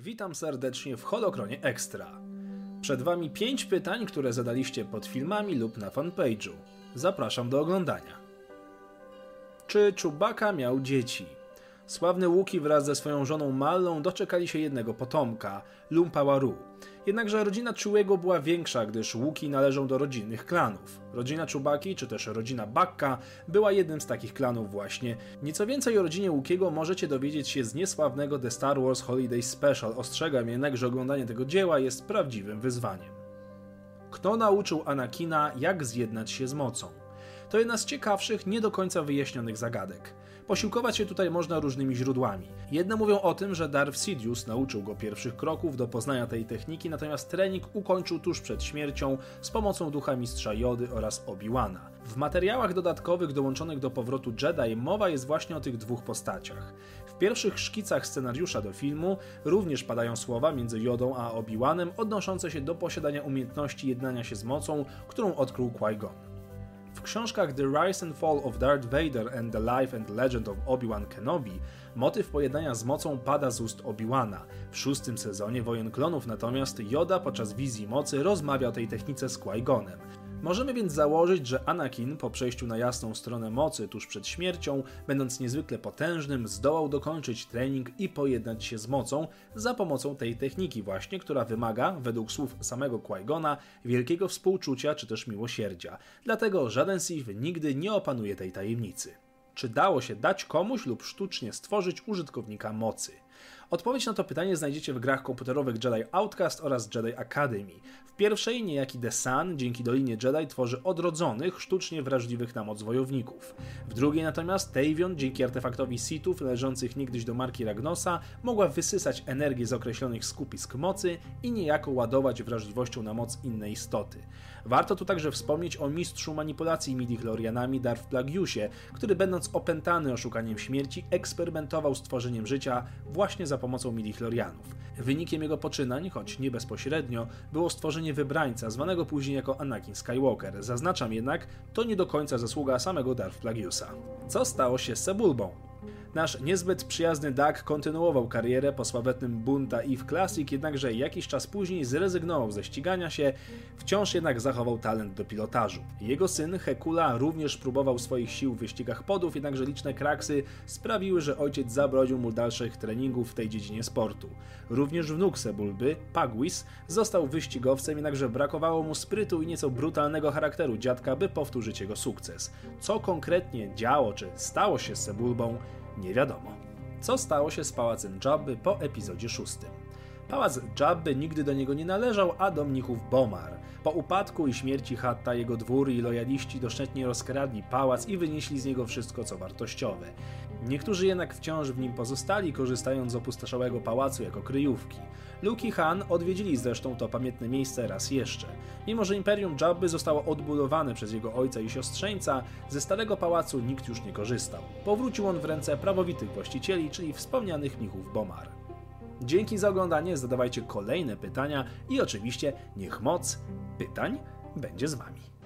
Witam serdecznie w Holokronie Extra. Przed Wami 5 pytań, które zadaliście pod filmami lub na fanpage'u. Zapraszam do oglądania. Czy Chewbacca miał dzieci? Sławny Łuki wraz ze swoją żoną Mallą doczekali się jednego potomka, Lumpawaru. Jednakże rodzina Chewiego była większa, gdyż Łuki należą do rodzinnych klanów. Rodzina Czubaki, czy też rodzina Bakka, była jednym z takich klanów właśnie. Nieco więcej o rodzinie Łukiego możecie dowiedzieć się z niesławnego The Star Wars Holiday Special. Ostrzegam jednak, że oglądanie tego dzieła jest prawdziwym wyzwaniem. Kto nauczył Anakina, jak zjednać się z mocą? To jedna z ciekawszych, nie do końca wyjaśnionych zagadek. Posiłkować się tutaj można różnymi źródłami. Jedne mówią o tym, że Darth Sidious nauczył go pierwszych kroków do poznania tej techniki, natomiast trening ukończył tuż przed śmiercią z pomocą ducha mistrza Jody oraz Obi-Wana. W materiałach dodatkowych dołączonych do powrotu Jedi mowa jest właśnie o tych dwóch postaciach. W pierwszych szkicach scenariusza do filmu również padają słowa między Jodą a Obi-Wanem odnoszące się do posiadania umiejętności jednania się z mocą, którą odkrył Qui-Gon. Książkach The Rise and Fall of Darth Vader and the Life and Legend of Obi-Wan Kenobi motyw pojednania z mocą pada z ust Obi-Wana. W szóstym sezonie Wojen Klonów natomiast Yoda podczas wizji mocy rozmawia o tej technice z Qui-Gonem. Możemy więc założyć, że Anakin po przejściu na jasną stronę mocy tuż przed śmiercią, będąc niezwykle potężnym, zdołał dokończyć trening i pojednać się z mocą za pomocą tej techniki właśnie, która wymaga, według słów samego Qui-Gona, wielkiego współczucia czy też miłosierdzia. Dlatego żaden Sith nigdy nie opanuje tej tajemnicy. Czy dało się dać komuś lub sztucznie stworzyć użytkownika mocy? Odpowiedź na to pytanie znajdziecie w grach komputerowych Jedi Outcast oraz Jedi Academy. W pierwszej niejaki The Sun dzięki Dolinie Jedi tworzy odrodzonych, sztucznie wrażliwych na moc wojowników. W drugiej natomiast Tavion dzięki artefaktowi Sithów należących niegdyś do marki Ragnosa mogła wysysać energię z określonych skupisk mocy i niejako ładować wrażliwością na moc innej istoty. Warto tu także wspomnieć o mistrzu manipulacji midichlorianami Darth Plagiusie, który będąc opętany oszukaniem śmierci eksperymentował z tworzeniem życia właśnie za pomocą midichlorianów. Wynikiem jego poczynań, choć nie bezpośrednio, było stworzenie wybrańca, zwanego później jako Anakin Skywalker. Zaznaczam jednak, to nie do końca zasługa samego Darth Plagueusa. Co stało się z Sebulbą? Nasz niezbyt przyjazny Doug kontynuował karierę po sławetnym Bunta Eve Classic, jednakże jakiś czas później zrezygnował ze ścigania się, wciąż jednak zachował talent do pilotażu. Jego syn Hekula również próbował swoich sił w wyścigach podów, jednakże liczne kraksy sprawiły, że ojciec zabrodził mu dalszych treningów w tej dziedzinie sportu. Również wnuk Sebulby, Pagwis, został wyścigowcem, jednakże brakowało mu sprytu i nieco brutalnego charakteru dziadka, by powtórzyć jego sukces. Co konkretnie działo czy stało się z Sebulbą, nie wiadomo. Co stało się z pałacem Jabby po epizodzie szóstym? Pałac Jabby nigdy do niego nie należał, a do mnichów Bomar. Po upadku i śmierci Hatta jego dwór i lojaliści doszczętnie rozkradli pałac i wynieśli z niego wszystko co wartościowe. Niektórzy jednak wciąż w nim pozostali, korzystając z opustoszałego pałacu jako kryjówki. Luke i Han odwiedzili zresztą to pamiętne miejsce raz jeszcze. Mimo, że Imperium Jabby zostało odbudowane przez jego ojca i siostrzeńca, ze starego pałacu nikt już nie korzystał. Powrócił on w ręce prawowitych właścicieli, czyli wspomnianych mnichów Bomar. Dzięki za oglądanie, zadawajcie kolejne pytania i oczywiście niech moc pytań będzie z Wami.